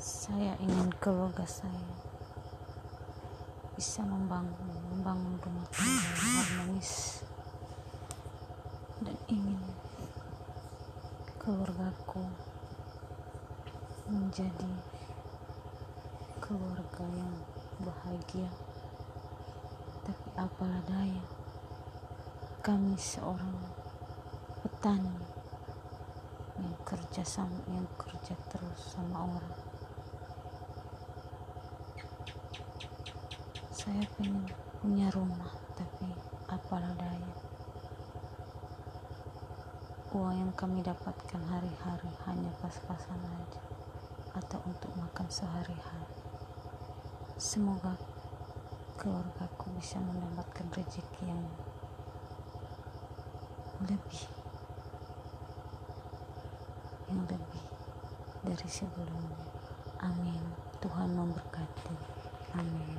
saya ingin keluarga saya bisa membangun membangun rumah tangga yang harmonis dan ingin keluargaku menjadi keluarga yang bahagia. Tapi apalah daya kami seorang petani yang kerja sama yang kerja terus sama orang saya pengen punya rumah tapi apalah daya. Uang yang kami dapatkan hari-hari hanya pas-pasan aja atau untuk makan sehari-hari. Semoga keluargaku bisa mendapatkan rezeki yang lebih yang lebih dari sebelumnya. Amin. Tuhan memberkati. Amin